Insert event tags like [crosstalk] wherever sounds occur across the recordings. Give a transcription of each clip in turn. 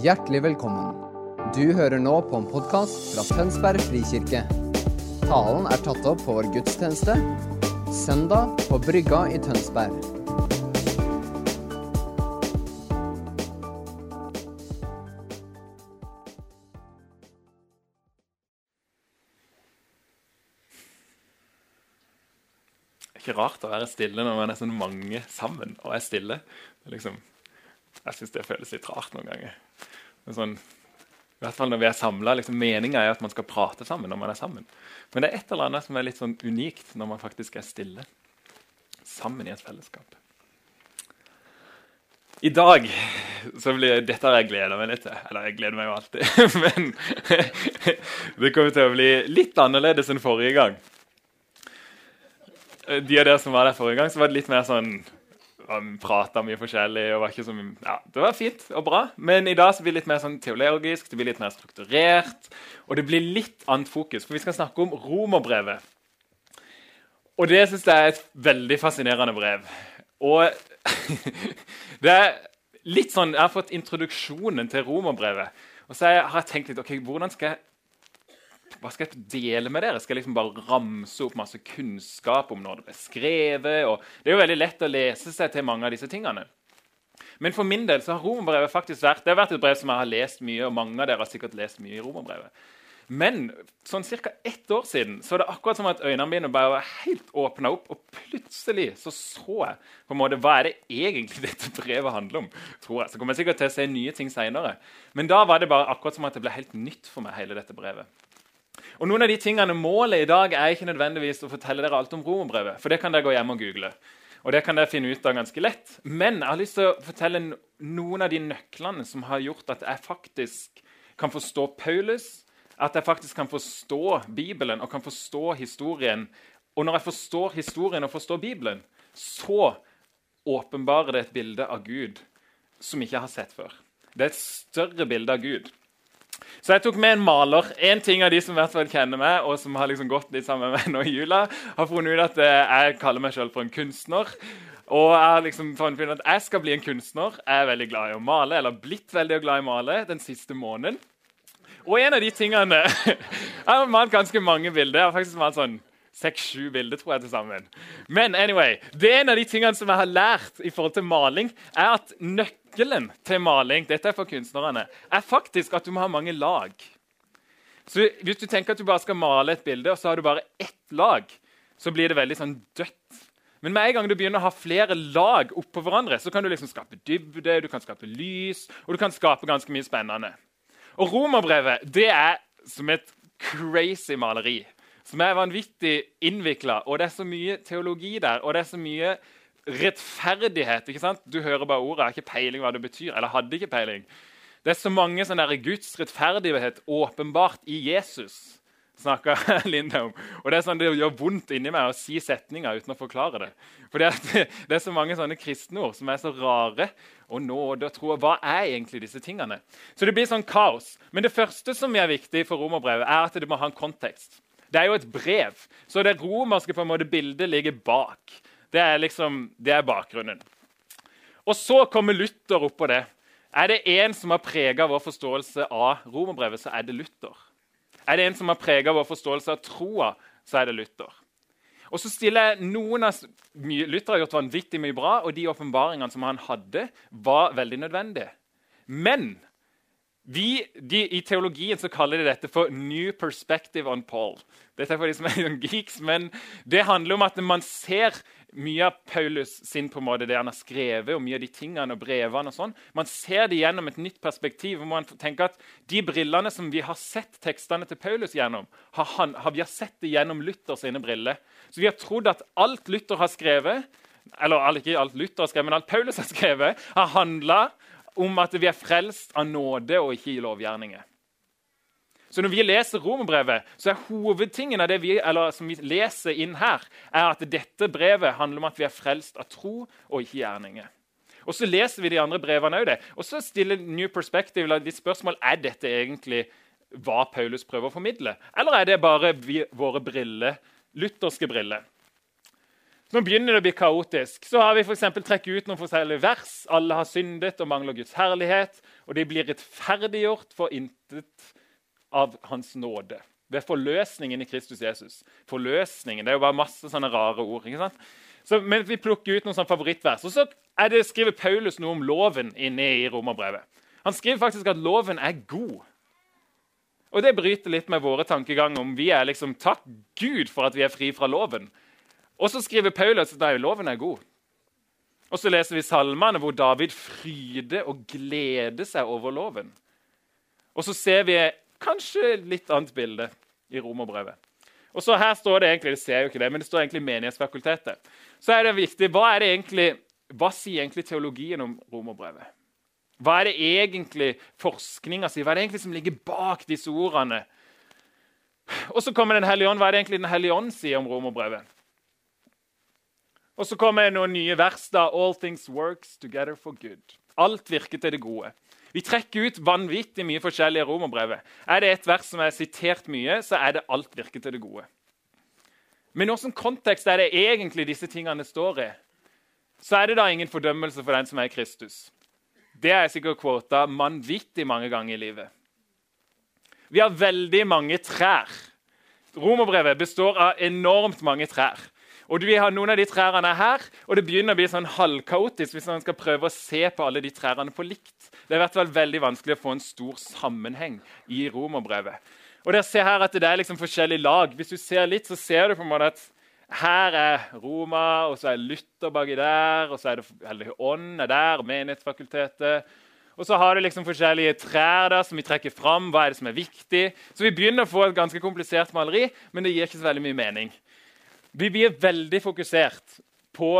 Hjertelig velkommen. Du hører nå på en podkast fra Tønsberg frikirke. Talen er tatt opp på vår gudstjeneste søndag på Brygga i Tønsberg. Det er ikke rart å være stille når man er sånn mange sammen og er stille. Liksom, jeg syns det føles litt rart noen ganger. Sånn, I hvert fall når vi er samla. Liksom, Meninga er at man skal prate sammen når man er sammen. Men det er et eller annet som er litt sånn unikt når man faktisk er stille. Sammen i et fellesskap. I dag så blir Dette har jeg gleda meg litt til. Eller jeg gleder meg jo alltid. [laughs] Men [laughs] det kommer til å bli litt annerledes enn forrige gang de av dere som var der forrige gang, så var det litt mer sånn um, Prata mye forskjellig. og var ikke så ja, Det var fint og bra, men i dag så blir det litt mer sånn teologisk, det blir litt mer strukturert. Og det blir litt annet fokus, for vi skal snakke om romerbrevet. Og det syns jeg er et veldig fascinerende brev. Og [laughs] det er litt sånn, Jeg har fått introduksjonen til romerbrevet. Og så har jeg tenkt litt ok, hvordan skal jeg hva skal jeg dele med dere? Skal jeg liksom bare ramse opp masse kunnskap om når det ble skrevet? Og det er jo veldig lett å lese seg til mange av disse tingene. Men for min del så har romerbrevet faktisk vært det har vært et brev som jeg har lest mye, og mange av dere har sikkert lest mye i romerbrevet. Men sånn ca. ett år siden så er det akkurat som at øynene mine bare var helt åpna opp. Og plutselig så så jeg på en måte, hva er det egentlig [laughs] dette brevet handler om. tror jeg. Så kommer jeg sikkert til å se nye ting senere. Men da var det bare akkurat som at det ble helt nytt for meg. hele dette brevet. Og noen av de tingene Målet i dag er ikke nødvendigvis å fortelle dere alt om romerbrevet. For det kan dere gå hjem og google. Og det kan dere finne ut av ganske lett. Men jeg har lyst til å fortelle noen av de nøklene som har gjort at jeg faktisk kan forstå Paulus, at jeg faktisk kan forstå Bibelen og kan forstå historien. Og når jeg forstår historien og forstår Bibelen, så åpenbarer det et bilde av Gud som jeg ikke har sett før. Det er et større bilde av Gud. Så jeg tok med en maler. En ting av de som hvert kjenner meg, og som har liksom gått litt sammen med meg nå i jula, har funnet ut at eh, jeg kaller meg sjøl for en kunstner. Og jeg har liksom funnet ut at jeg skal bli en kunstner. Jeg er veldig glad i å male, eller blitt veldig glad i å male den siste måneden. Og en av de tingene [laughs] Jeg har malt ganske mange bilder. Jeg har faktisk malt sånn Seks-sju bilder, tror jeg, til sammen. Men anyway, det er en av de tingene som jeg har lært i forhold til maling, er at nøkkelen til maling dette er for kunstnerne, er faktisk at du må ha mange lag. Så Hvis du tenker at du bare skal male et bilde, og så har du bare ett lag, så blir det veldig sånn dødt. Men med en gang du begynner å ha flere lag oppå hverandre, så kan du liksom skape dybde, du kan skape lys, og du kan skape ganske mye spennende. Og Romerbrevet det er som et crazy maleri som er vanvittig innvikla. Og det er så mye teologi der, og det er så mye rettferdighet. ikke sant? Du hører bare ordet, har ikke peiling hva det betyr. Eller hadde ikke peiling. Det er så mange sånne der Guds rettferdighet åpenbart i Jesus. snakker [laughs] Linda om. Og Det er sånn, det gjør vondt inni meg å si setninger uten å forklare det. For det, er [laughs] så mange sånne kristenord som er så rare. Og nåde og tro. Hva er egentlig disse tingene? Så det blir sånn kaos. Men det første som er viktig for romerbrevet, er at det må ha en kontekst. Det er jo et brev, så det romerske på en måte bildet ligger bak. Det er liksom, det er bakgrunnen. Og så kommer Luther oppå det. Er det en som har prega vår forståelse av romerbrevet, så er det Luther. Er det en som har prega vår forståelse av troa, så er det Luther. Og så stiller jeg noen av, Luther har gjort vanvittig mye bra, og de åpenbaringene som han hadde, var veldig nødvendige. Men vi, de, I teologien så kaller de dette for 'new perspective on Paul'. Dette er for de som er geeks, men Det handler om at man ser mye av Paulus sin på en måte, det han har skrevet, og mye av de tingene og brevene og sånn. Man ser det gjennom et nytt perspektiv. og man tenker at De brillene som vi har sett tekstene til Paulus gjennom, har, han, har vi har sett det gjennom Luther sine briller. Så vi har trodd at alt Luther har skrevet, eller ikke alt Luther har skrevet, men alt Paulus har skrevet, har handla om at vi er frelst av nåde og ikke i lovgjerninger. Så Når vi leser romerbrevet, så er hovedtingen av det vi, som vi leser inn her, er at dette brevet handler om at vi er frelst av tro og ikke gjerninger. Og Så leser vi de andre brevene òg. Og så stiller New Perspective litt spørsmål er dette egentlig hva Paulus prøver å formidle. Eller er det bare vi, våre briller, lutherske briller? Nå begynner det å bli kaotisk. Så har vi for trekket ut noen forskjellige vers. Alle har syndet og mangler Guds herlighet, og de blir rettferdiggjort for intet av Hans nåde. Ved forløsningen i Kristus Jesus. Forløsningen, Det er jo bare masse sånne rare ord. ikke sant? Så, men vi plukker ut noen sånne favorittvers. Og så det, skriver Paulus noe om loven inne i romerbrevet. Han skriver faktisk at loven er god. Og det bryter litt med våre tankeganger om vi er liksom Takk Gud for at vi er fri fra loven. Og så skriver Paulus at loven er god. Og så leser vi salmene hvor David fryder og gleder seg over loven. Og så ser vi kanskje litt annet bilde i romerbrevet. Og så Her står det egentlig det ser jo ikke det, men det står egentlig Menighetsfakultetet. Så er det viktig, Hva, er det egentlig, hva sier egentlig teologien om romerbrevet? Hva er det egentlig forskninga sier? Hva er det egentlig som ligger bak disse ordene? Og så kommer Den hellige ånd. Hva er det egentlig Den hellige ånd sier om romerbrevet? Og så kommer noen nye vers. da, All things works together for good. Alt virker til det gode. Vi trekker ut vanvittig mye forskjellige romerbrevet. Er det et vers som er sitert mye, så er det 'alt virker til det gode'. Men hvilken kontekst er det egentlig disse tingene står i? Så er det da ingen fordømmelse for den som er Kristus. Det er sikkert kvota vanvittig mange ganger i livet. Vi har veldig mange trær. Romerbrevet består av enormt mange trær. Og vi har Noen av de trærne her, og det begynner å bli sånn halvkaotisk hvis man skal prøve å se på alle de trærne på likt. Det er i hvert fall veldig vanskelig å få en stor sammenheng i romerbrevet. Og dere ser her at Det er liksom forskjellige lag. Hvis du ser litt, så ser du på en måte at her er Roma, og så er Luther baki der, og så er det Hellig Ånd er der, Menighetsfakultetet. Og så har du liksom forskjellige trær der som vi trekker fram. Hva er det som er viktig? Så vi begynner å få et ganske komplisert maleri, men det gir ikke så veldig mye mening. Vi blir veldig fokusert på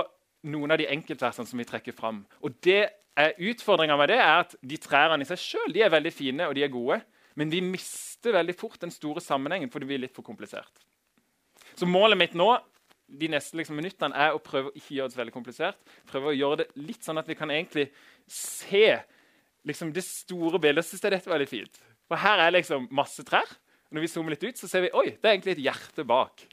noen av de enkeltversene som vi trekker fram. Og det Utfordringa med det er at de trærne i seg sjøl er veldig fine og de er gode. Men vi mister veldig fort den store sammenhengen, for det blir litt for komplisert. Så målet mitt nå de neste liksom, minuttene er å prøve å ikke gjøre det så veldig komplisert. Prøve å gjøre det litt sånn at vi kan egentlig se liksom, det store bildet. Jeg syns dette var litt fint. For her er liksom masse trær. Og når vi zoomer litt ut, så ser vi oi, det er egentlig et hjerte bak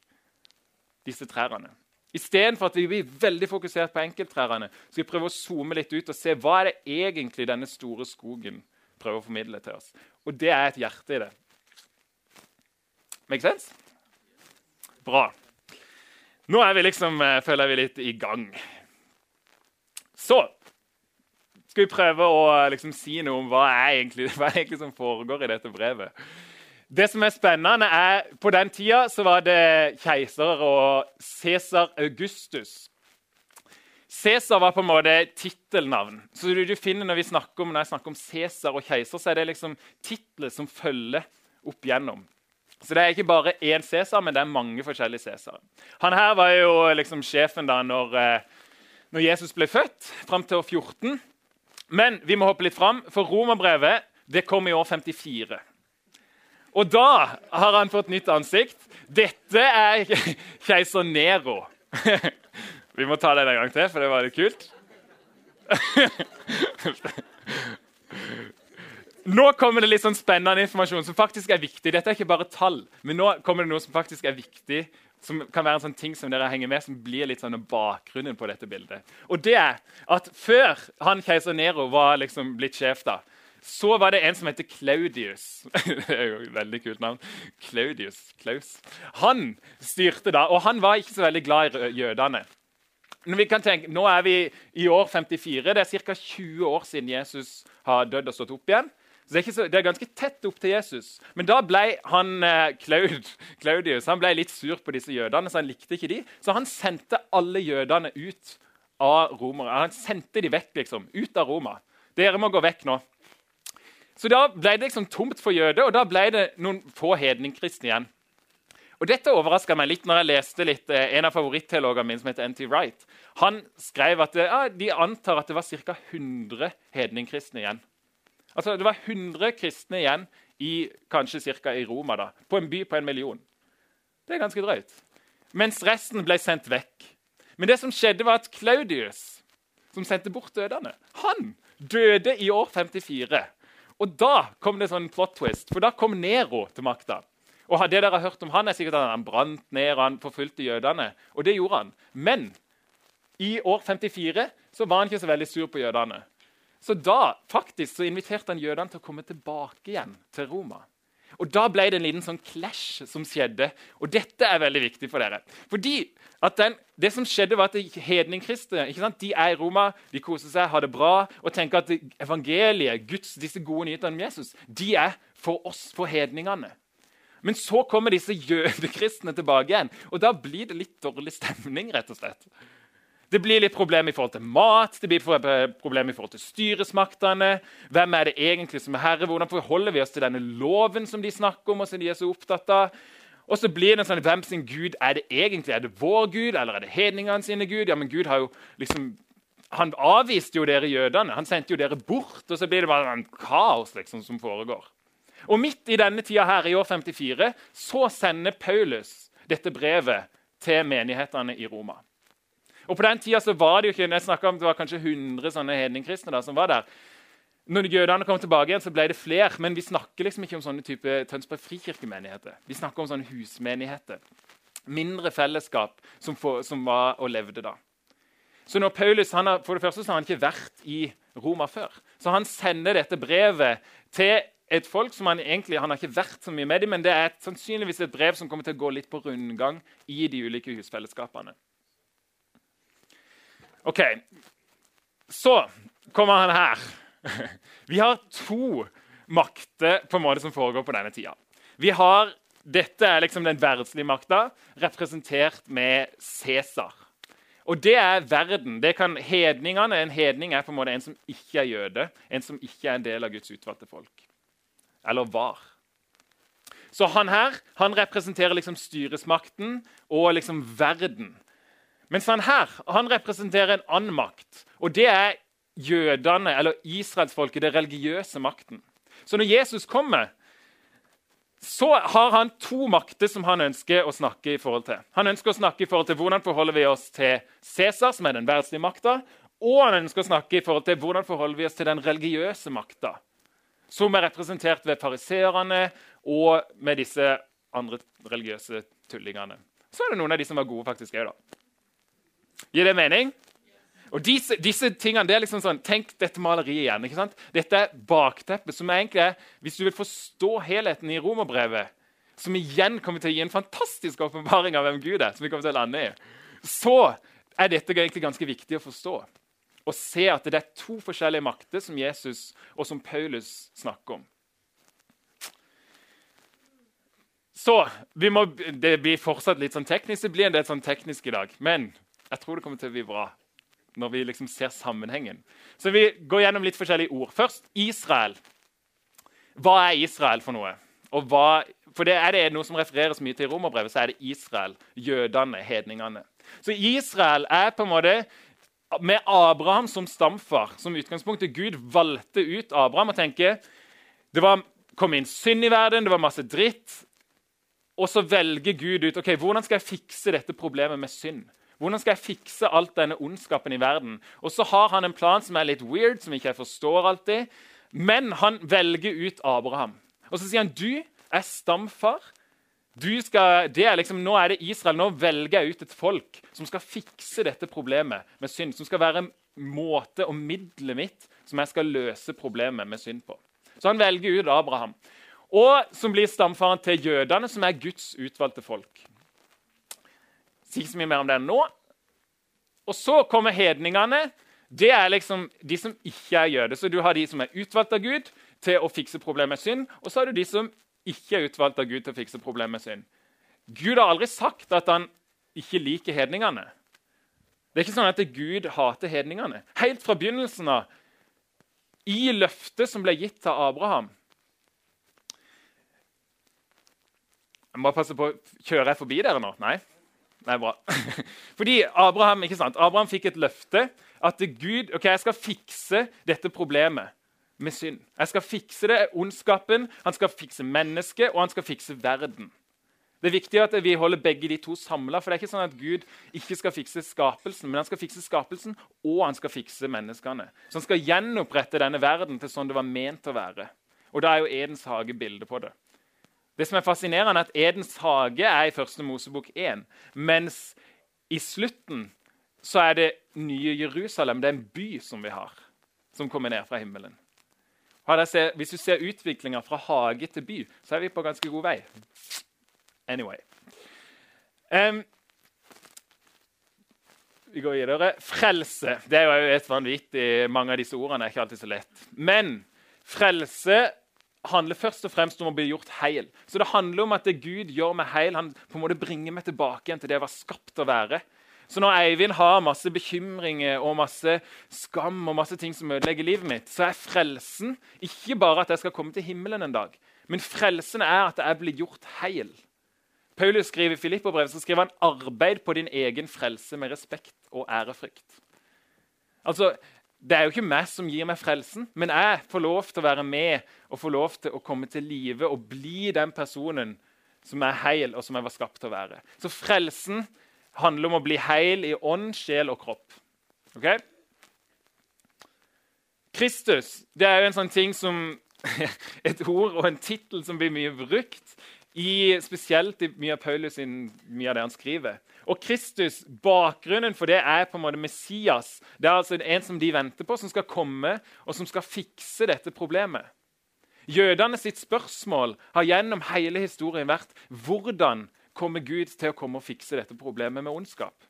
disse trærne. Istedenfor at vi blir veldig fokusert på enkelttrærne, skal vi prøve å zoome litt ut og se hva er det egentlig denne store skogen prøver å formidle til oss. Og det er et hjerte i det. Make sense? Bra. Nå er vi liksom, eh, føler vi litt i gang. Så skal vi prøve å liksom si noe om hva er, egentlig, [laughs] hva er egentlig som foregår i dette brevet. Det som er spennende, er på den tida så var det keiser og Cæsar Augustus. Cæsar var på en måte tittelnavn. Så du, du, finner Når vi snakker om, når jeg snakker om Cæsar og keiser, så er det liksom titler som følger opp gjennom. Så det er ikke bare én Cæsar, men det er mange forskjellige Cæsar. Han her var jo liksom sjefen da når, eh, når Jesus ble født, fram til år 14. Men vi må hoppe litt fram, for romerbrevet det kom i år 54. Og da har han fått nytt ansikt. Dette er [laughs] keiser Nero. [laughs] Vi må ta den en gang til, for det var litt kult. [laughs] Nå kommer det litt sånn spennende informasjon som faktisk er viktig. Dette er ikke bare tall, men nå kommer det noe som faktisk er viktig. Som kan være en sånn ting som dere henger med, som blir litt sånn bakgrunnen på dette bildet. Og det er at Før han keiser Nero var liksom blitt sjef, da, så var det en som heter Claudius. [laughs] det er jo et veldig kult navn. Claudius, Klaus. Han styrte da, og han var ikke så veldig glad i jødene. Men vi kan tenke, Nå er vi i år 54. Det er ca. 20 år siden Jesus har dødd og stått opp igjen. Så det, er så, det er, ganske tett opp til Jesus. Men da ble han, eh, Claud, [laughs] Claudius han ble litt sur på disse jødene, så han likte ikke de. Så han sendte alle jødene ut av Roma. Han sendte de vekk, liksom. Ut av Roma. Dere må gå vekk nå. Så da ble det liksom tomt for jøder, og da ble det noen få hedningkristne igjen. Og Dette overraska meg litt når jeg leste litt, eh, en av favoritteologene mine, som heter N.T. Wright. Han skrev at ja, de antar at det var ca. 100 hedningkristne igjen. Altså, Det var 100 kristne igjen i kanskje cirka i Roma, da, på en by på en million. Det er ganske drøyt. Mens resten ble sendt vekk. Men det som skjedde var at Claudius, som sendte bort dødene, han døde i år 54. Og da kom det sånn plot twist, for da kom Nero til makta. Og det dere har hørt om han, er sikkert at han brant ned og han forfulgte jødene. Og det gjorde han. Men i år 54 så var han ikke så veldig sur på jødene. Så da faktisk så inviterte han jødene til å komme tilbake igjen til Roma. Og Da ble det en liten sånn clash som skjedde. Og dette er veldig viktig for dere. Fordi den, Det som skjedde var at hedningkristne de er i Roma, de koser seg, har det bra og tenker at evangeliet, Guds, disse gode nyhetene om Jesus, de er for oss, for hedningene. Men så kommer disse jødekristne tilbake igjen, og da blir det litt dårlig stemning. rett og slett. Det blir litt problem i forhold til mat, det blir problem i forhold til styresmaktene. Hvem er det egentlig som er herre? Hvordan forholder vi oss til denne loven som de snakker om? og som de er så opptatt av? Og så blir det en sånn, Hvem sin gud er det egentlig? Er det vår gud, eller er det hedningene sine gud? Ja, men Gud har jo liksom, Han avviste jo dere jødene. Han sendte jo dere bort. Og så blir det bare en kaos liksom, som foregår. Og midt i denne tida her, i år 54, så sender Paulus dette brevet til menighetene i Roma. Og På den tida så var det jo ikke, jeg om det var kanskje 100 sånne hedningkristne som var der. Når jødene kom tilbake igjen, så ble det flere. Men vi snakker liksom ikke om sånne type Tønsberg frikirkemenigheter. Vi snakker om sånne husmenigheter. Mindre fellesskap som, for, som var og levde da. Så når Paulus, har, For det første så har han ikke vært i Roma før. Så han sender dette brevet til et folk som han egentlig han har ikke vært så mye med dem, men det er et, sannsynligvis et brev som kommer til å gå litt på rundgang i de ulike husfellesskapene. OK. Så kommer han her. [laughs] Vi har to makter på en måte som foregår på denne tida. Vi har, Dette er liksom den verdslige makta, representert med Cæsar. Og det er verden. Det kan hedningene, En hedning er på en måte en som ikke er jøde, en som ikke er en del av Guds utvalgte folk. Eller var. Så han her han representerer liksom styresmakten og liksom verden. Mens han her han representerer en annen makt. Og det er jødene, eller israelsfolket, den religiøse makten. Så når Jesus kommer, så har han to makter som han ønsker å snakke i forhold til. Han ønsker å snakke i forhold til hvordan forholder vi oss til Cæsar, som er den verdslige makta, og han ønsker å snakke i forhold til hvordan forholder vi oss til den religiøse makta, som er representert ved fariseerne og med disse andre religiøse tullingene. Så er det noen av de som var gode faktisk òg, da. Gir det mening? Og disse, disse, tingene, det er liksom sånn, Tenk dette maleriet igjen. ikke sant? Dette er bakteppet, som egentlig er Hvis du vil forstå helheten i romerbrevet, som igjen kommer til å gi en fantastisk åpenbaring av hvem Gud er, som vi kommer til å lande i, så er dette egentlig ganske viktig å forstå. Og se at det er to forskjellige makter som Jesus og som Paulus snakker om. Så må, Det blir fortsatt litt sånn teknisk. Det blir en del sånn teknisk i dag. Men jeg tror det kommer til å bli bra når vi liksom ser sammenhengen. Så vi går gjennom litt forskjellige ord. Først Israel. Hva er Israel for noe? Hva, for det Er det noe som refereres mye til i romerbrevet, så er det Israel. Jødene, hedningene. Så Israel er på en måte med Abraham som stamfar, som utgangspunktet Gud valgte ut Abraham og tenker det var, kom inn synd i verden, det var masse dritt. Og så velger Gud ut ok, hvordan skal jeg fikse dette problemet med synd. Hvordan skal jeg fikse alt denne ondskapen i verden? Og så har han en plan som er litt weird, som ikke jeg forstår alltid. Men han velger ut Abraham. Og så sier han du er stamfar. Skal, er liksom, nå er det Israel. Nå velger jeg ut et folk som skal fikse dette problemet med synd. Som skal være måte og middelet mitt som jeg skal løse problemet med synd på. Så han velger ut Abraham. Og som blir stamfaren til jødene, som er Guds utvalgte folk si så mye mer om det nå. Og så kommer hedningene. Det er liksom de som ikke er jøder. Så du har de som er utvalgt av Gud til å fikse problemet med synd, og så har du de som ikke er utvalgt av Gud til å fikse problemet med synd. Gud har aldri sagt at han ikke liker hedningene. Det er ikke sånn at Gud hater hedningene. Helt fra begynnelsen av, i løftet som ble gitt til Abraham Jeg må passe på, Kjører jeg forbi dere nå? Nei? Nei, bra. [laughs] Fordi Abraham? Abraham fikk et løfte at Gud ok, jeg skal fikse dette problemet med synd. Jeg skal fikse det, ondskapen, han skal fikse mennesket, og han skal fikse verden. Det er viktig at vi holder begge de to samla. For det er ikke sånn at Gud ikke skal fikse skapelsen, men han skal fikse skapelsen, og han skal fikse menneskene. Så han skal gjenopprette denne verden til sånn det var ment å være. Og da er jo Edens hage bildet på det. Det som er fascinerende, er at Edens hage er i første Mosebok 1, mens i slutten så er det nye Jerusalem. Det er en by som vi har, som kommer ned fra himmelen. Hvis du ser utviklinga fra hage til by, så er vi på ganske god vei. Anyway. Um, vi går videre. Frelse. Det er jo et vanvittig Mange av disse ordene er ikke alltid så lett. Men frelse handler først og fremst om å bli gjort heil. Så det handler om at det Gud gjør meg heil, han på en måte bringer meg tilbake igjen til det jeg var skapt å være. Så når Eivind har masse bekymringer og masse skam og masse ting som ødelegger livet mitt, så er frelsen ikke bare at jeg skal komme til himmelen en dag, men frelsen er at jeg blir gjort heil. Paulus skriver i Filippobrevet så skriver han 'arbeid på din egen frelse med respekt og ærefrykt'. Altså, det er jo ikke meg som gir meg frelsen, men jeg får lov til å være med og får lov til å komme til live og bli den personen som er heil, og som jeg var skapt til å være. Så frelsen handler om å bli heil i ånd, sjel og kropp. Ok? Kristus det er jo en sånn ting som [laughs] Et ord og en tittel som blir mye brukt, i, spesielt i mye av Paulus sin, mye av det han skriver. Og Kristus, Bakgrunnen for det er på en måte Messias. Det er altså en som de venter på, som skal komme og som skal fikse dette problemet. Jødene sitt spørsmål har gjennom hele historien vært hvordan kommer Gud til å komme og fikse dette problemet med ondskap.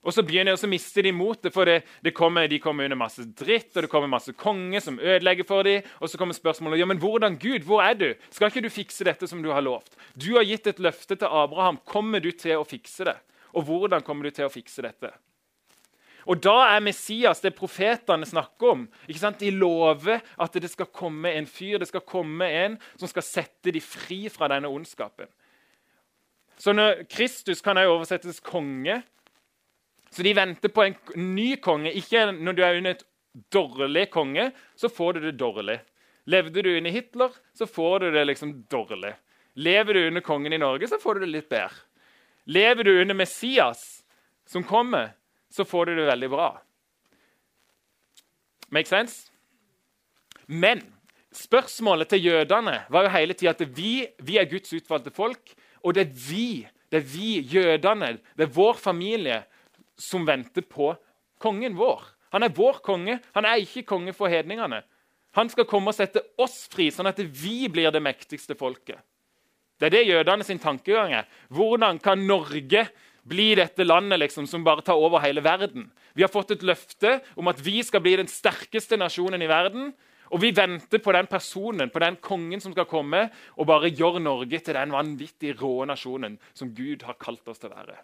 Og så begynner de, og så mister de motet, for det, det kommer, de kommer under masse dritt og det kommer masse konger som ødelegger for dem. Og så kommer spørsmålet ja, men hvordan Gud, hvor er du? Skal ikke du fikse dette som du har lovt? Du har gitt et løfte til Abraham. Kommer du til å fikse det? Og hvordan kommer du til å fikse dette? Og Da er Messias det profetene snakker om. Ikke sant? De lover at det skal komme en fyr, det skal komme en som skal sette dem fri fra denne ondskapen. Så når Kristus kan også oversettes konge, så de venter på en ny konge. Ikke når du er under et dårlig konge, så får du det dårlig. Levde du under Hitler, så får du det liksom dårlig. Lever du under kongen i Norge, så får du det litt bedre. Lever du under Messias, som kommer, så får du det veldig bra. Make sense? Men spørsmålet til jødene var jo hele tida at vi, vi, er Guds utvalgte folk. Og det er vi, det er vi jødene, det er vår familie, som venter på kongen vår. Han er vår konge, han er ikke konge for hedningene. Han skal komme og sette oss fri, sånn at vi blir det mektigste folket. Det er det jødene sin tankegang er. Hvordan kan Norge bli dette landet liksom, som bare tar over hele verden? Vi har fått et løfte om at vi skal bli den sterkeste nasjonen i verden. Og vi venter på den personen, på den kongen som skal komme og bare gjøre Norge til den vanvittig rå nasjonen som Gud har kalt oss til å være.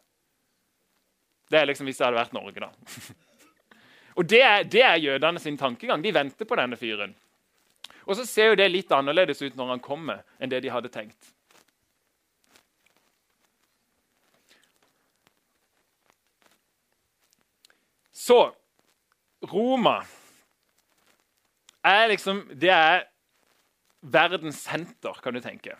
Det er liksom hvis det hadde vært Norge, da. [laughs] Og det er, det er jødene sin tankegang. De venter på denne fyren. Og så ser jo det litt annerledes ut når han kommer, enn det de hadde tenkt. Så Roma er liksom Det er verdens senter, kan du tenke.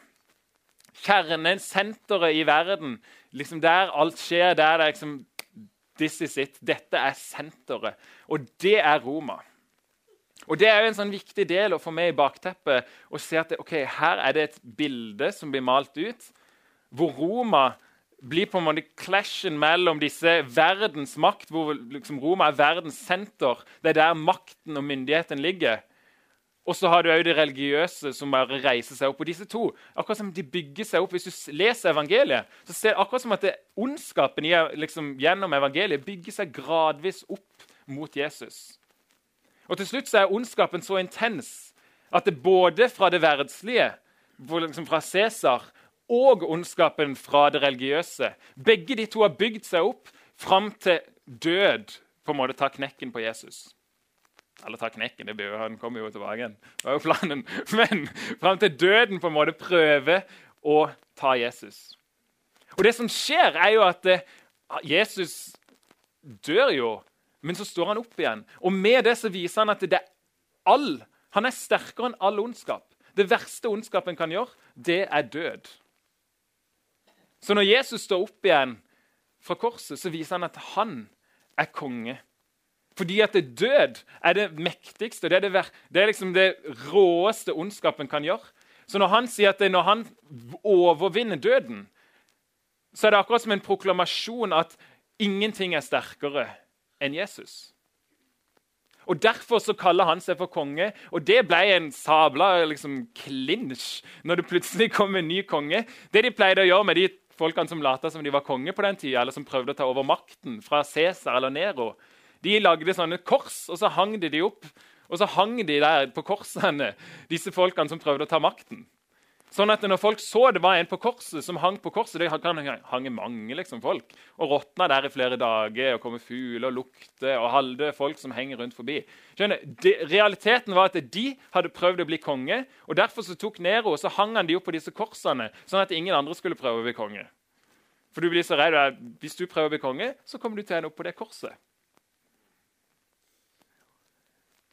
Kjernen, senteret i verden, liksom der alt skjer, der det er liksom This is it. Dette er senteret. Og det er Roma. Og Det er jo en sånn viktig del å få med i bakteppet. og se at det, okay, Her er det et bilde som blir malt ut, hvor Roma blir på en måte clashen mellom disse verdens makt, hvor liksom Roma er verdens senter. Det er der makten og myndigheten ligger. Og så har du òg det religiøse som bare reiser seg opp. Og disse to akkurat som de bygger seg opp. Hvis du leser evangeliet, så ser det akkurat som at ondskapen liksom, gjennom evangeliet bygger seg gradvis opp mot Jesus. Og til slutt så er ondskapen så intens at det både fra det verdslige, liksom fra Cæsar, og ondskapen fra det religiøse Begge de to har bygd seg opp fram til død på en måte ta knekken på Jesus. Eller ta knekken. det blir jo, Han kommer jo tilbake igjen. Det var jo planen. [laughs] Men fram til døden på en måte prøver å ta Jesus. Og det som skjer, er jo at eh, Jesus dør jo, men så står han opp igjen. Og med det så viser han at det er all Han er sterkere enn all ondskap. Det verste ondskapen kan gjøre, det er død. Så når Jesus står opp igjen fra korset, så viser han at han er konge. Fordi at det død er det mektigste, det er det, det er liksom det råeste ondskapen kan gjøre. Så når han sier at det, når han overvinner døden, så er det akkurat som en proklamasjon at ingenting er sterkere enn Jesus. Og Derfor så kaller han seg for konge, og det ble en sabla liksom, klinsj når det plutselig kom en ny konge. Det de pleide å gjøre med de folkene som lata som de var konge på den tida, eller som prøvde å ta over makten fra Cæsar eller Nero, de lagde sånne kors, og så hang de de opp. Og så hang de der på korsene, disse folkene som prøvde å ta makten. Sånn at når folk så det var en på korset som hang på korset Det kan hange mange liksom, folk. Og råtna der i flere dager, og komme fugler og lukte, og halvdøde folk som henger rundt forbi. Skjønner, de, realiteten var at de hadde prøvd å bli konge, og derfor så tok Nero og så hang han de opp på disse korsene, sånn at ingen andre skulle prøve å bli konge. For du blir så redd Hvis du prøver å bli konge, så kommer du til å ende opp på det korset.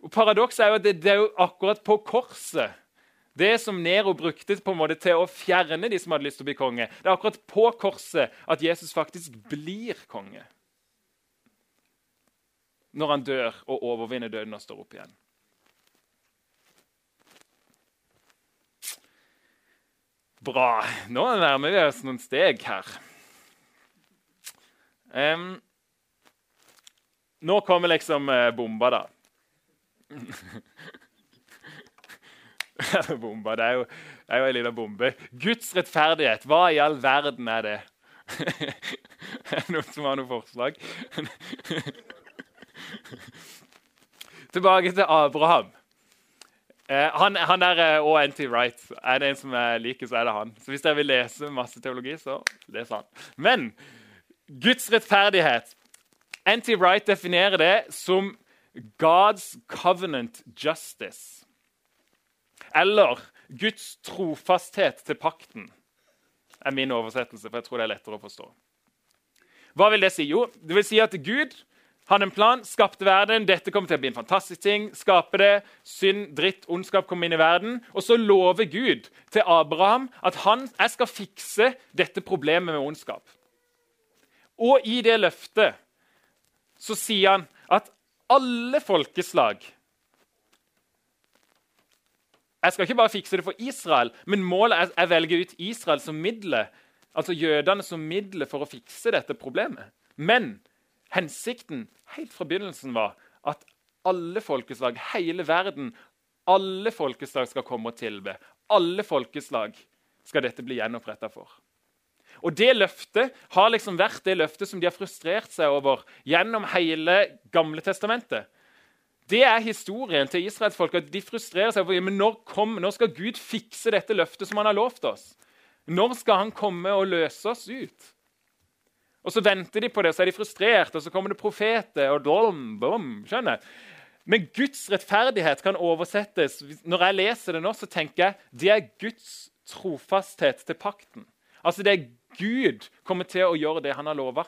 Og Paradokset er jo at det, det er jo akkurat på korset det som Nero brukte på en måte til å fjerne de som hadde lyst til å bli konge, det er akkurat på korset at Jesus faktisk blir konge. Når han dør og overvinner døden og står opp igjen. Bra. Nå nærmer vi oss noen steg her. Um, nå kommer liksom uh, bomba, da. [laughs] bomba, det er jo, det er jo en liten bombe. Guds rettferdighet, hva i all verden er det? [laughs] er det noen som har noe forslag? [laughs] Tilbake til Abraham. Eh, han, han, er eh, anti-right. Er det en som jeg liker, så er det han. Så hvis dere vil lese masse teologi, så les han. Men Guds rettferdighet Anti-right definerer det som God's covenant justice. Eller Guds trofasthet til pakten, er min oversettelse. for jeg tror det er lettere å forstå. Hva vil det si? Jo, det vil si at Gud hadde en plan, skapte verden. Dette kommer til å bli en fantastisk ting. Skape det. Synd, dritt, ondskap kommer inn i verden. Og så lover Gud til Abraham at han, jeg skal fikse dette problemet med ondskap. Og i det løftet så sier han at alle folkeslag Jeg skal ikke bare fikse det for Israel, men målet er å velge ut Israel som middelet, altså jødene som middelet for å fikse dette problemet. Men hensikten helt fra begynnelsen var at alle folkeslag, hele verden, alle folkeslag skal komme og tilbe. Alle folkeslag skal dette bli gjenoppretta for. Og Det løftet har liksom vært det løftet som de har frustrert seg over gjennom hele Gamle testamentet. Det er historien til israelsfolket. De frustrerer seg over men når, kom, når skal Gud fikse dette løftet som han har lovt oss. Når skal han komme og løse oss ut? Og Så venter de på det, så er de frustrert, og så kommer det profeter. og dom, bom, skjønner Men Guds rettferdighet kan oversettes. Når jeg leser det nå, så tenker jeg det er Guds trofasthet til pakten. Altså Det er Gud kommer til å gjøre det han har lova.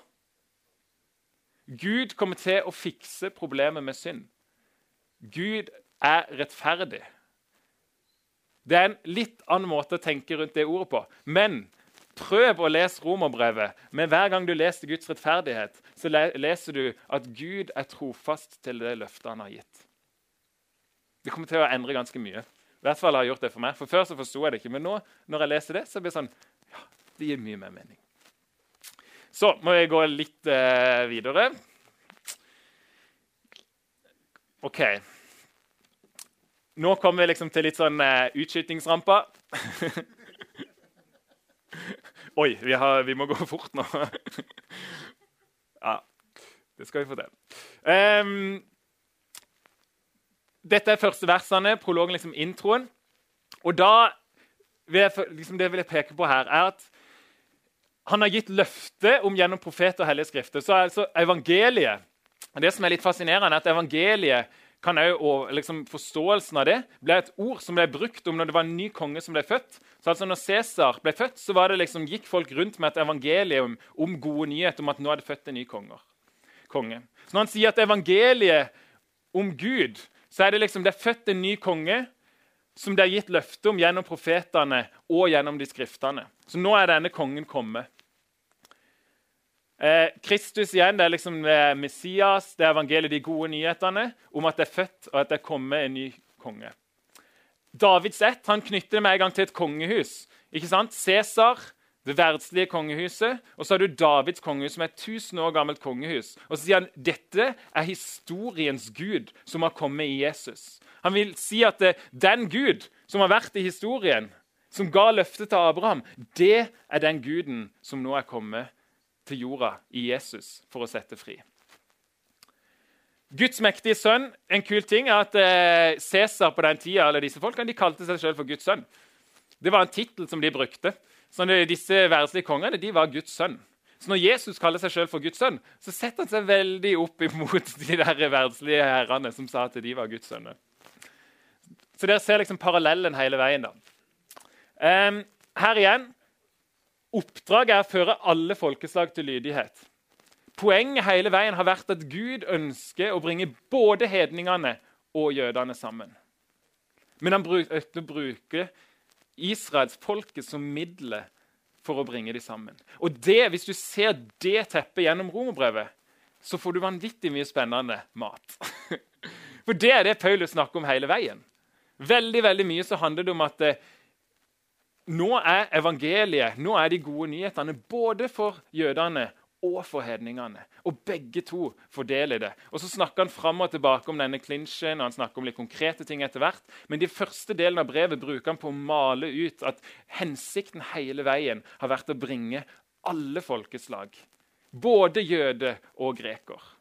Gud kommer til å fikse problemet med synd. Gud er rettferdig. Det er en litt annen måte å tenke rundt det ordet på. Men prøv å lese romerbrevet. Men hver gang du leser Guds rettferdighet, så leser du at Gud er trofast til det løftet han har gitt. Det kommer til å endre ganske mye. I hvert fall har jeg gjort det for meg. For Før så forsto jeg det ikke, men nå når jeg leser det, så blir det sånn det gir mye mer mening. Så må jeg gå litt eh, videre. OK. Nå kommer vi liksom til litt sånn eh, utskytingsramper. [laughs] Oi, vi, har, vi, må gå fort nå. [laughs] ja, det skal vi få til. Um, dette er første versene, prologen, liksom introen. Og da vil jeg, liksom det vil jeg peke på her, er at han har gitt løfte om gjennom profet og hellige skrifter. Så altså evangeliet, det som er litt fascinerende, er at evangeliet kan jeg, og liksom Forståelsen av det ble et ord som ble brukt om når det var en ny konge som ble født. Så altså Når Cæsar ble født, så det liksom, gikk folk rundt med et evangelium om gode nyheter om at nå er det født en ny konger, konge. Så Når han sier at evangeliet om Gud, så er det liksom, det er født en ny konge som det er gitt løfte om gjennom profetene og gjennom de skriftene. Så nå er denne kongen kommet. Eh, Kristus igjen, det er liksom det er Messias, det er evangeliet, de gode nyhetene om at det er født og at det er kommet en ny konge. Davids ett han knytter det med en gang til et kongehus. Ikke sant? Cæsar, det verdslige kongehuset, og så har du Davids kongehus, som er et 1000 år gammelt kongehus. Og så sier han dette er historiens Gud som har kommet i Jesus. Han vil si at det, den Gud som har vært i historien, som ga løftet til Abraham, det er den guden som nå er kommet til jorda i Jesus for å sette fri. Guds mektige sønn, En kul ting er at eh, Cæsar på den tida, eller disse folkene, de kalte seg selv for Guds sønn. Det var en tittel som de brukte. Så disse verdslige kongene de var Guds sønn. Så når Jesus kaller seg selv for Guds sønn, så setter han seg veldig opp imot [laughs] de der verdslige herrene som sa at de var Guds sønner. Så dere ser liksom parallellen hele veien. da. Um, her igjen Oppdraget er å føre alle folkeslag til lydighet. Poenget hele veien har vært at Gud ønsker å bringe både hedningene og jødene sammen. Men han bruker, bruker israelsfolket som middelet for å bringe dem sammen. Og det, Hvis du ser det teppet gjennom romerbrevet, så får du vanvittig mye spennende mat. [laughs] For det er det Paulus snakker om hele veien. Veldig veldig mye så handler det om at eh, nå er evangeliet, nå er de gode nyhetene både for jødene og for hedningene. Og begge to får del i det. Og Så snakker han fram og tilbake om denne klinsjen, og han snakker om litt konkrete ting etter hvert. Men de første delen av brevet bruker han på å male ut at hensikten hele veien har vært å bringe alle folkeslag, både jøde og greker.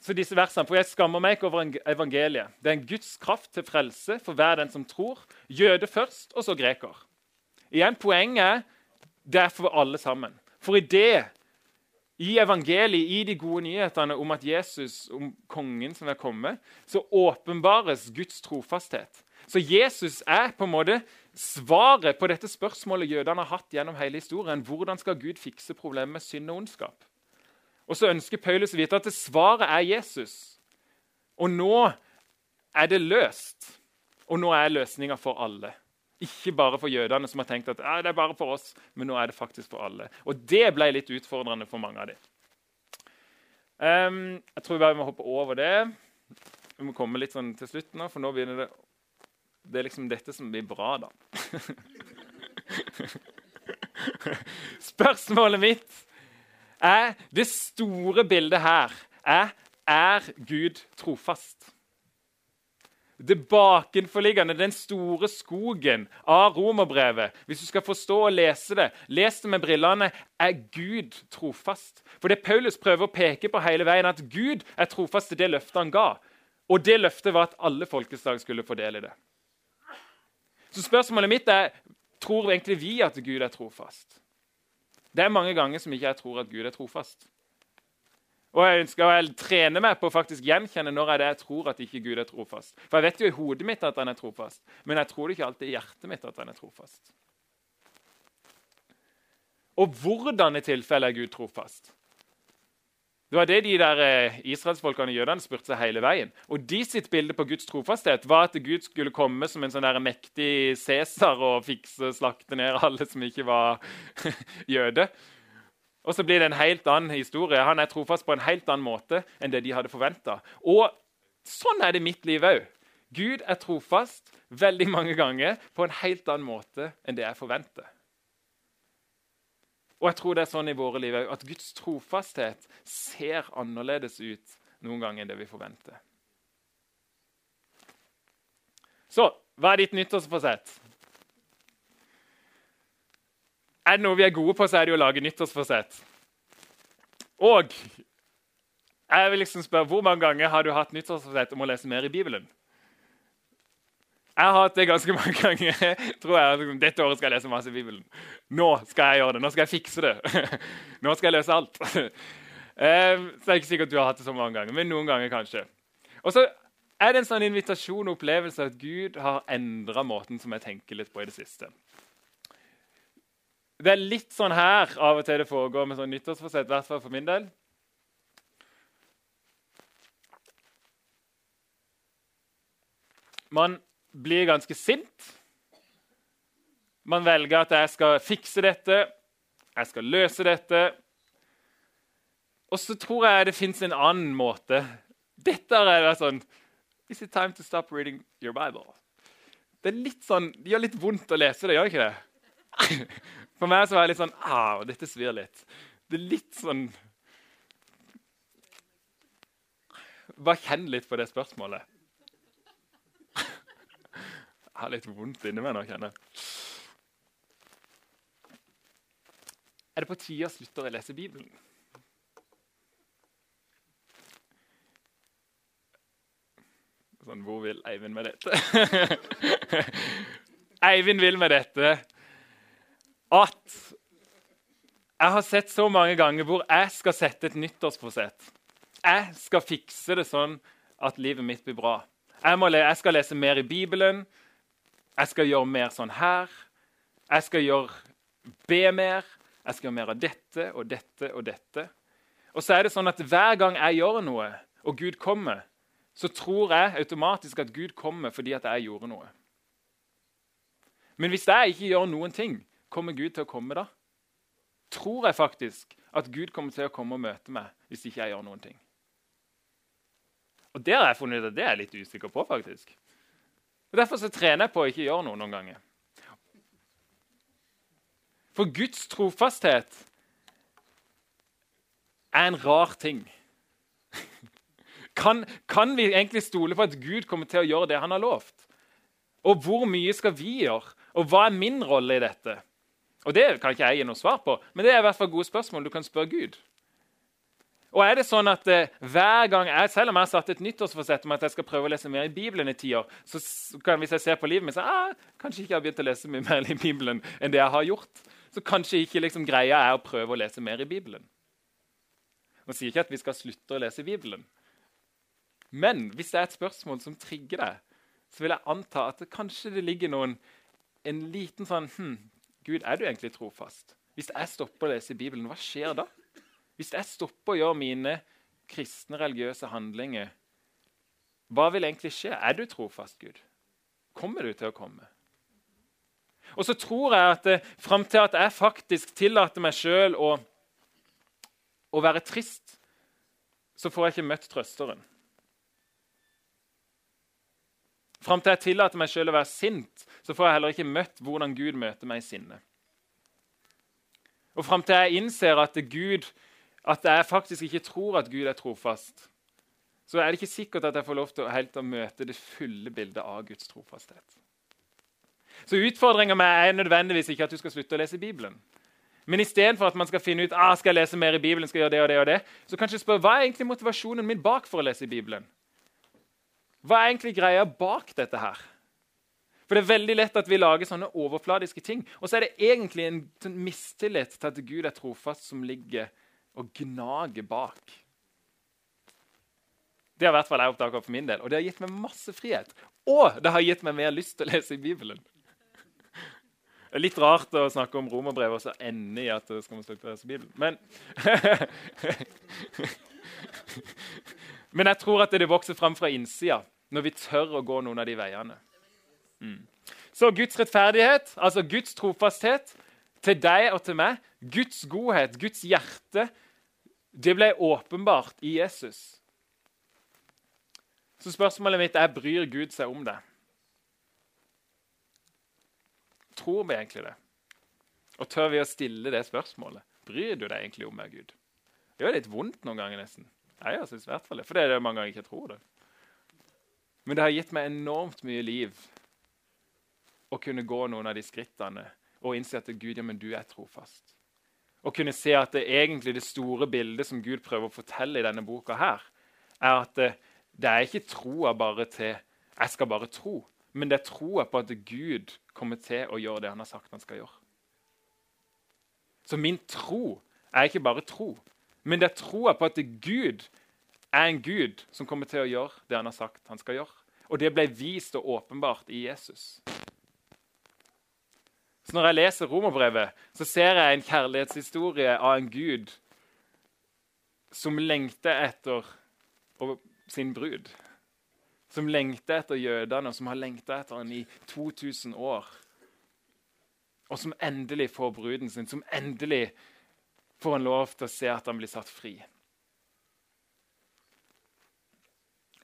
Så disse versene, For jeg skammer meg ikke over evangeliet. Det er en Guds kraft til frelse for hver den som tror. Jøde først, og så greker. Igjen, Poenget er det er for alle sammen. For i det, i evangeliet, i de gode nyhetene om at Jesus, om kongen som er kommet, så åpenbares Guds trofasthet. Så Jesus er på en måte svaret på dette spørsmålet jødene har hatt gjennom hele historien. Hvordan skal Gud fikse problemet med synd og ondskap? Og så ønsker Paulus å vite at det svaret er Jesus. Og nå er det løst. Og nå er løsninga for alle. Ikke bare for jødene som har tenkt at det er bare for oss, men nå er det faktisk for alle. Og det ble litt utfordrende for mange av dem. Um, jeg tror vi må hoppe over det. Vi må komme litt sånn til slutt nå, for nå begynner det Det er liksom dette som blir bra, da. [laughs] Spørsmålet mitt er det store bildet her er er Gud trofast. Det bakenforliggende, den store skogen av romerbrevet, hvis du skal forstå og lese det, les det med brillene, er Gud trofast. For det Paulus prøver å peke på hele veien, at Gud er trofast til det løftet han ga. Og det løftet var at alle folkeslag skulle få del i det. Så spørsmålet mitt er tror egentlig vi at Gud er trofast. Det er mange ganger som ikke jeg tror at Gud er trofast. Og jeg ønsker å trene meg på å faktisk gjenkjenne når jeg tror at ikke Gud er trofast. For jeg vet jo i hodet mitt at han er trofast, men jeg tror det ikke alltid i hjertet mitt at han er trofast. Og hvordan i tilfelle er Gud trofast? Det var det de der eh, israelsfolkene og jødene spurte seg hele veien. Og de sitt bilde på Guds trofasthet var at Gud skulle komme som en sånn der mektig Cæsar og fikse slakte ned alle som ikke var [laughs] jøde. Og så blir det en helt annen historie. Han er trofast på en helt annen måte enn det de hadde forventa. Og sånn er det i mitt liv òg. Gud er trofast veldig mange ganger på en helt annen måte enn det jeg forventer. Og jeg tror det er sånn i våre liv at Guds trofasthet ser annerledes ut noen ganger enn det vi forventer. Så hva er ditt nyttårsforsett? Er det noe vi er gode på, så er det å lage nyttårsforsett. Og jeg vil liksom spørre, hvor mange ganger har du hatt nyttårsforsett om å lese mer i Bibelen? Jeg har hatt det ganske mange ganger. [laughs] tror jeg. Dette året skal jeg lese masse Bibelen. Nå skal jeg gjøre det. Nå skal jeg fikse det. [laughs] Nå skal jeg løse alt. [laughs] Ehm, så det er ikke sikkert du har hatt det så mange ganger, men noen ganger kanskje. Og så er det en sånn invitasjon og opplevelse at Gud har endra måten som jeg tenker litt på i det siste. Det er litt sånn her av og til det foregår med sånn nyttårsforsett, i hvert fall for min del. Man blir ganske sint. Man velger at jeg skal fikse dette, jeg skal løse dette. Og så tror jeg det fins en annen måte. Dette er det sånn Is it time to stop reading your Bible? det er litt sånn, det gjør litt vondt å lese det, gjør ikke det? [laughs] For meg så var det litt sånn Au, dette svir litt. Det er litt sånn Bare kjenn litt på det spørsmålet. Har litt vondt inni meg nå, kjenner. Er det på tide å slutte å lese Bibelen? Sånn, hvor vil Eivind med dette? [laughs] Eivind vil med dette at jeg har sett så mange ganger hvor jeg skal sette et nyttårsforsett. Jeg skal fikse det sånn at livet mitt blir bra. Jeg, jeg, skal lese mer i Bibelen. Jeg skal gjøre mer sånn her. Jeg skal gjøre, be mer. Jeg skal gjøre mer av dette og dette og dette. Og så er det sånn at hver gang jeg gjør noe, og Gud kommer, så tror jeg automatisk at Gud kommer fordi at jeg gjorde noe. Men hvis jeg ikke gjør noen ting, kommer Gud til å komme da? Tror jeg faktisk at Gud kommer til å komme og møte meg hvis ikke jeg gjør noen ting? Og Det har jeg funnet ut at det er jeg litt usikker på. faktisk. Og Derfor så trener jeg på å ikke gjøre noe noen ganger. For Guds trofasthet er en rar ting. Kan, kan, vi egentlig stole på at Gud kommer til å gjøre det han har lovt? Og hvor mye skal vi gjøre? Og hva er min rolle i dette? Og Det kan ikke jeg gi noe svar på, men det er i hvert fall gode spørsmål du kan spørre Gud. Og er det sånn at eh, hver gang jeg, Selv om jeg har satt et nyttårsforsett om at jeg skal prøve å lese mer i Bibelen i tiår, så kan hvis jeg ser på livet mitt, så ah, kanskje ikke jeg har begynt å lese mye mer i Bibelen enn det jeg har gjort. Så kanskje ikke liksom, greia er å prøve å lese mer i Bibelen. Nå sier ikke at vi skal slutte å lese Bibelen, men hvis det er et spørsmål som trigger deg, så vil jeg anta at det kanskje det ligger noen, en liten sånn hm, Gud, er du egentlig trofast? Hvis jeg stopper å lese Bibelen, hva skjer da? Hvis jeg stopper å gjøre mine kristne, religiøse handlinger, hva vil egentlig skje? Er du trofast, Gud? Kommer du til å komme? Og så tror jeg at eh, fram til at jeg faktisk tillater meg sjøl å, å være trist, så får jeg ikke møtt trøsteren. Fram til jeg tillater meg selv å være sint, så får jeg heller ikke møtt hvordan Gud møter meg i sinne. Og fram til jeg innser at, Gud, at jeg faktisk ikke tror at Gud er trofast, så er det ikke sikkert at jeg får lov til å, helt å møte det fulle bildet av Guds trofasthet. Så utfordringa er nødvendigvis ikke at du skal slutte å lese Bibelen. Men istedenfor at man skal finne ut ah, skal jeg lese mer i Bibelen, skal jeg gjøre det og det, og det, så kanskje spør hva er egentlig motivasjonen min bak for å lese i Bibelen. Hva er egentlig greia bak dette her? For Det er veldig lett at vi lager sånne overfladiske ting. Og så er det egentlig en sånn mistillit til at Gud er trofast, som ligger og gnager bak. Det har i hvert fall jeg oppdaga for min del, og det har gitt meg masse frihet. Og det har gitt meg mer lyst til å lese i Bibelen. Det er litt rart å snakke om romerbrevet og så ende i at det skal man slutte å lese Bibelen. Men [laughs] Men jeg tror at det vokser fram fra innsida når vi tør å gå noen av de veiene. Mm. Så Guds rettferdighet, altså Guds trofasthet til deg og til meg, Guds godhet, Guds hjerte, det ble åpenbart i Jesus. Så spørsmålet mitt er bryr Gud seg om det. Tror vi egentlig det? Og tør vi å stille det spørsmålet? Bryr du deg egentlig om meg, Gud? Det gjør litt vondt noen ganger, nesten. Jeg synes i hvert fall det, for det er det mange ganger jeg ikke tror det. Men det har gitt meg enormt mye liv å kunne gå noen av de skrittene og innse at Gud, ja, men du er trofast. Å kunne se at det egentlig det store bildet som Gud prøver å fortelle i denne boka, her, er at det, det er ikke troa bare til 'jeg skal bare tro', men det er troa på at Gud kommer til å gjøre det han har sagt han skal gjøre. Så min tro er ikke bare tro, men det er troa på at Gud er en Gud som kommer til å gjøre det han har sagt han skal gjøre. Og det ble vist og åpenbart i Jesus. Så Når jeg leser romerbrevet, så ser jeg en kjærlighetshistorie av en Gud som lengter etter sin brud. Som lengter etter jødene, og som har lengta etter ham i 2000 år. Og som endelig får bruden sin, som endelig får han lov til å se at han blir satt fri.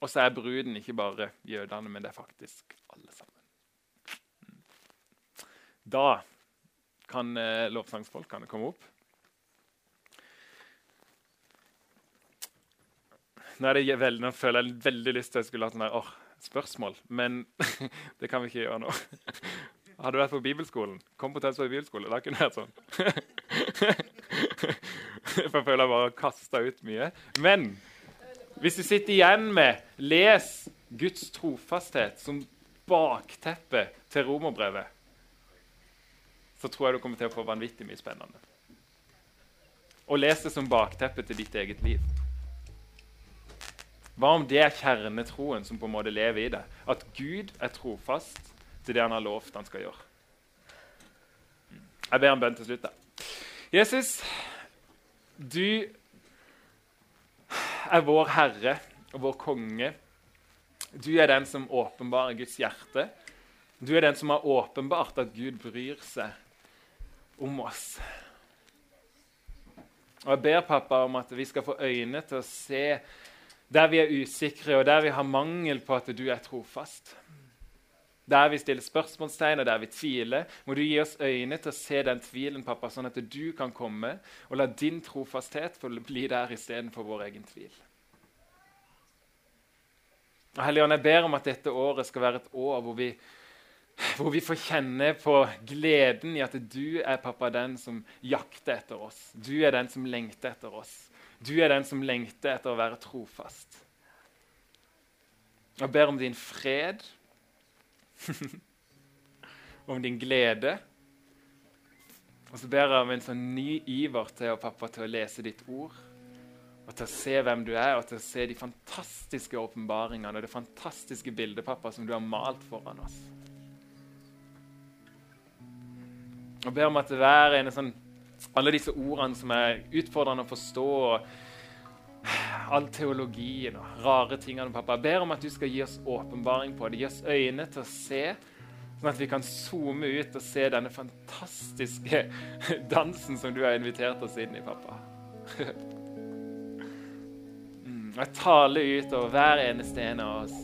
Og så er bruden ikke bare jødene, men det er faktisk alle sammen. Da kan eh, lovsangsfolkene komme opp. Nå, veldig, nå føler jeg veldig lyst til å skulle ha sånn åh, spørsmål, men [laughs] det kan vi ikke gjøre nå. [laughs] Hadde du vært på bibelskolen, kom på Tønsberg bibelskole, da kunne det vært sånn. [laughs] For jeg føler jeg bare kasta ut mye. Men hvis du sitter igjen med 'les Guds trofasthet' som bakteppe til romerbrevet, så tror jeg du kommer til å få vanvittig mye spennende. Og les det som bakteppe til ditt eget liv. Hva om det er kjernetroen som på en måte lever i det? At Gud er trofast til det han har lovt han skal gjøre. Jeg ber en bønn til slutt. da. Jesus, du er vår Herre og vår konge. Du er den som åpenbarer Guds hjerte. Du er den som har åpenbart at Gud bryr seg om oss. Og Jeg ber pappa om at vi skal få øyne til å se der vi er usikre, og der vi har mangel på at du er trofast. Der vi stiller spørsmålstegn og der vi tviler, må du gi oss øyne til å se den tvilen, pappa, sånn at du kan komme og la din trofasthet få bli der istedenfor vår egen tvil. Og Helligånd, jeg ber om at dette året skal være et år hvor vi, hvor vi får kjenne på gleden i at du er pappa den som jakter etter oss. Du er den som lengter etter oss. Du er den som lengter etter å være trofast. Jeg ber om din fred, [laughs] om din glede. Og så ber jeg om en sånn ny iver til, pappa, til å lese ditt ord og til å se hvem du er, og til å se de fantastiske åpenbaringene og det fantastiske bildet pappa, som du har malt foran oss. Og ber om at hver ene sånn, alle disse ordene som er utfordrende å forstå, og all teologien og rare tingene, pappa, jeg ber om at du skal gi oss åpenbaring på det. Gi oss øyne til å se, sånn at vi kan zoome ut og se denne fantastiske [laughs] dansen som du har invitert oss inn i, pappa. Jeg taler ut over hver eneste en av oss.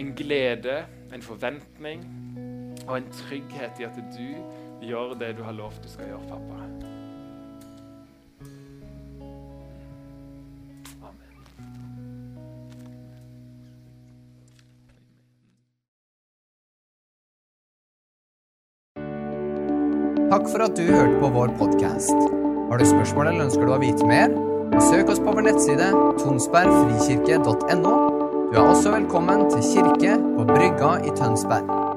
En glede, en forventning og en trygghet i at du gjør det du har lovt du skal gjøre, pappa. Takk for at du hørte på vår podkast. Har du spørsmål eller ønsker du å vite mer? Søk oss på vår nettside tonsbergfrikirke.no. Du er også velkommen til kirke på Brygga i Tønsberg.